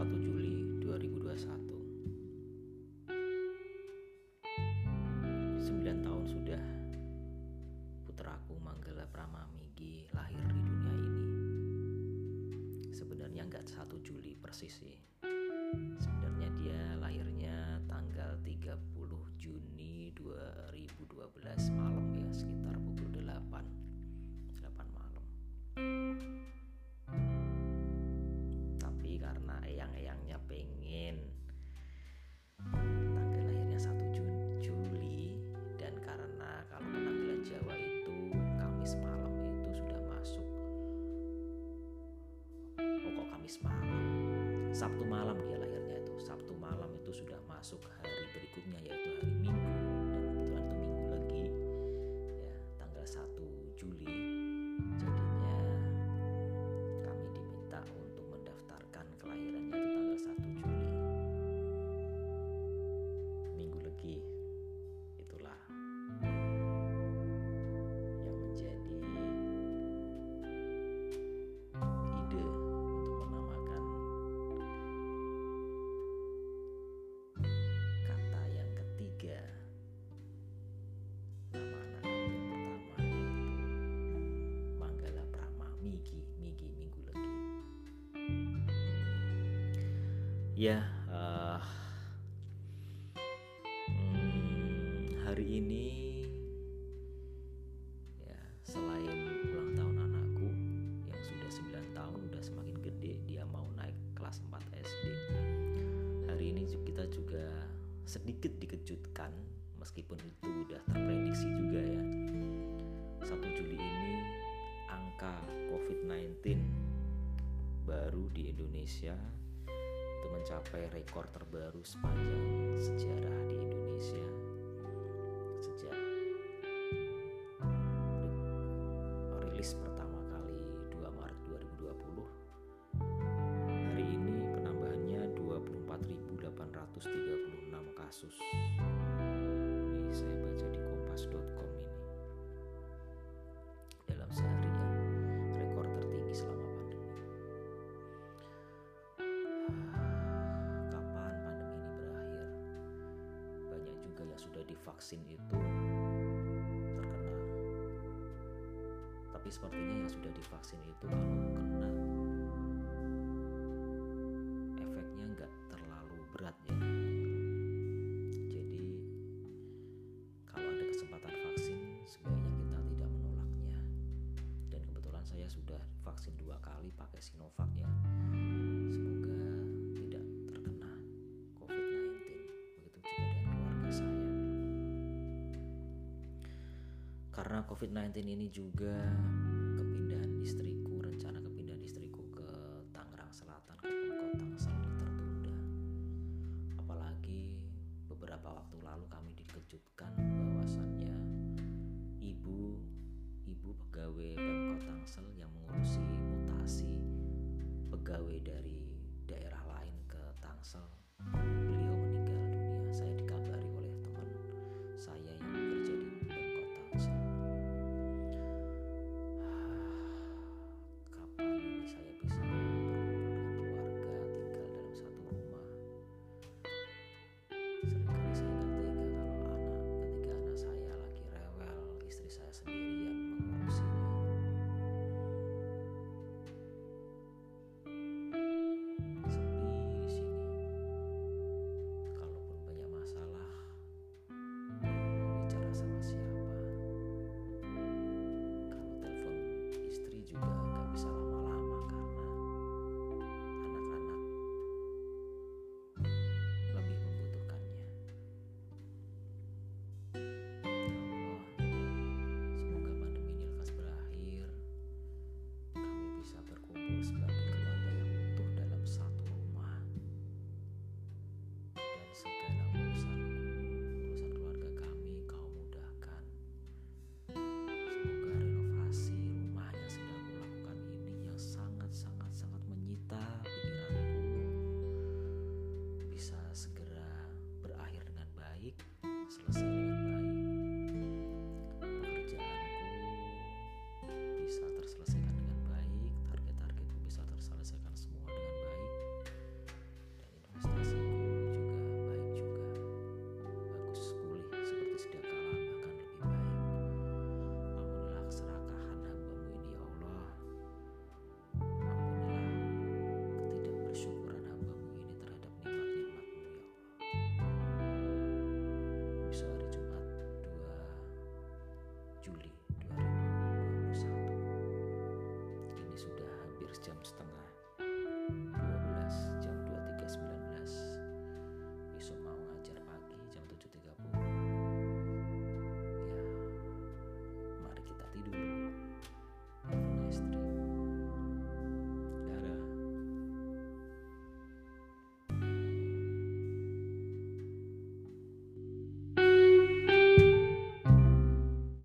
1 Juli 2021 9 tahun sudah putraku Manggala Pramamigi lahir di dunia ini. Sebenarnya nggak 1 Juli persis sih. Sebenarnya dia lahirnya tanggal 30 Juni 2012 malam. Sabtu malam dia lahirnya itu. Sabtu malam itu sudah masuk hari berikutnya yaitu ya hmm, hari ini ya selain ulang tahun anakku yang sudah 9 tahun udah semakin gede dia mau naik kelas 4 SD hari ini kita juga sedikit dikejutkan meskipun itu udah terprediksi juga ya. 1 Juli ini angka COVID-19 baru di Indonesia itu mencapai rekor terbaru sepanjang sejarah di Indonesia divaksin itu terkena. Tapi sepertinya yang sudah divaksin itu kalau kena. Efeknya nggak terlalu berat ya. Jadi kalau ada kesempatan vaksin sebaiknya kita tidak menolaknya. Dan kebetulan saya sudah vaksin dua kali pakai Sinovac ya COVID-19 ini juga kepindahan istriku rencana kepindahan istriku ke Tangerang Selatan ke Pemkot Tangsel tertunda. Apalagi beberapa waktu lalu kami dikejutkan bahwasannya ibu ibu pegawai Pemkot Tangsel yang mengurusi mutasi pegawai dari daerah lain ke Tangsel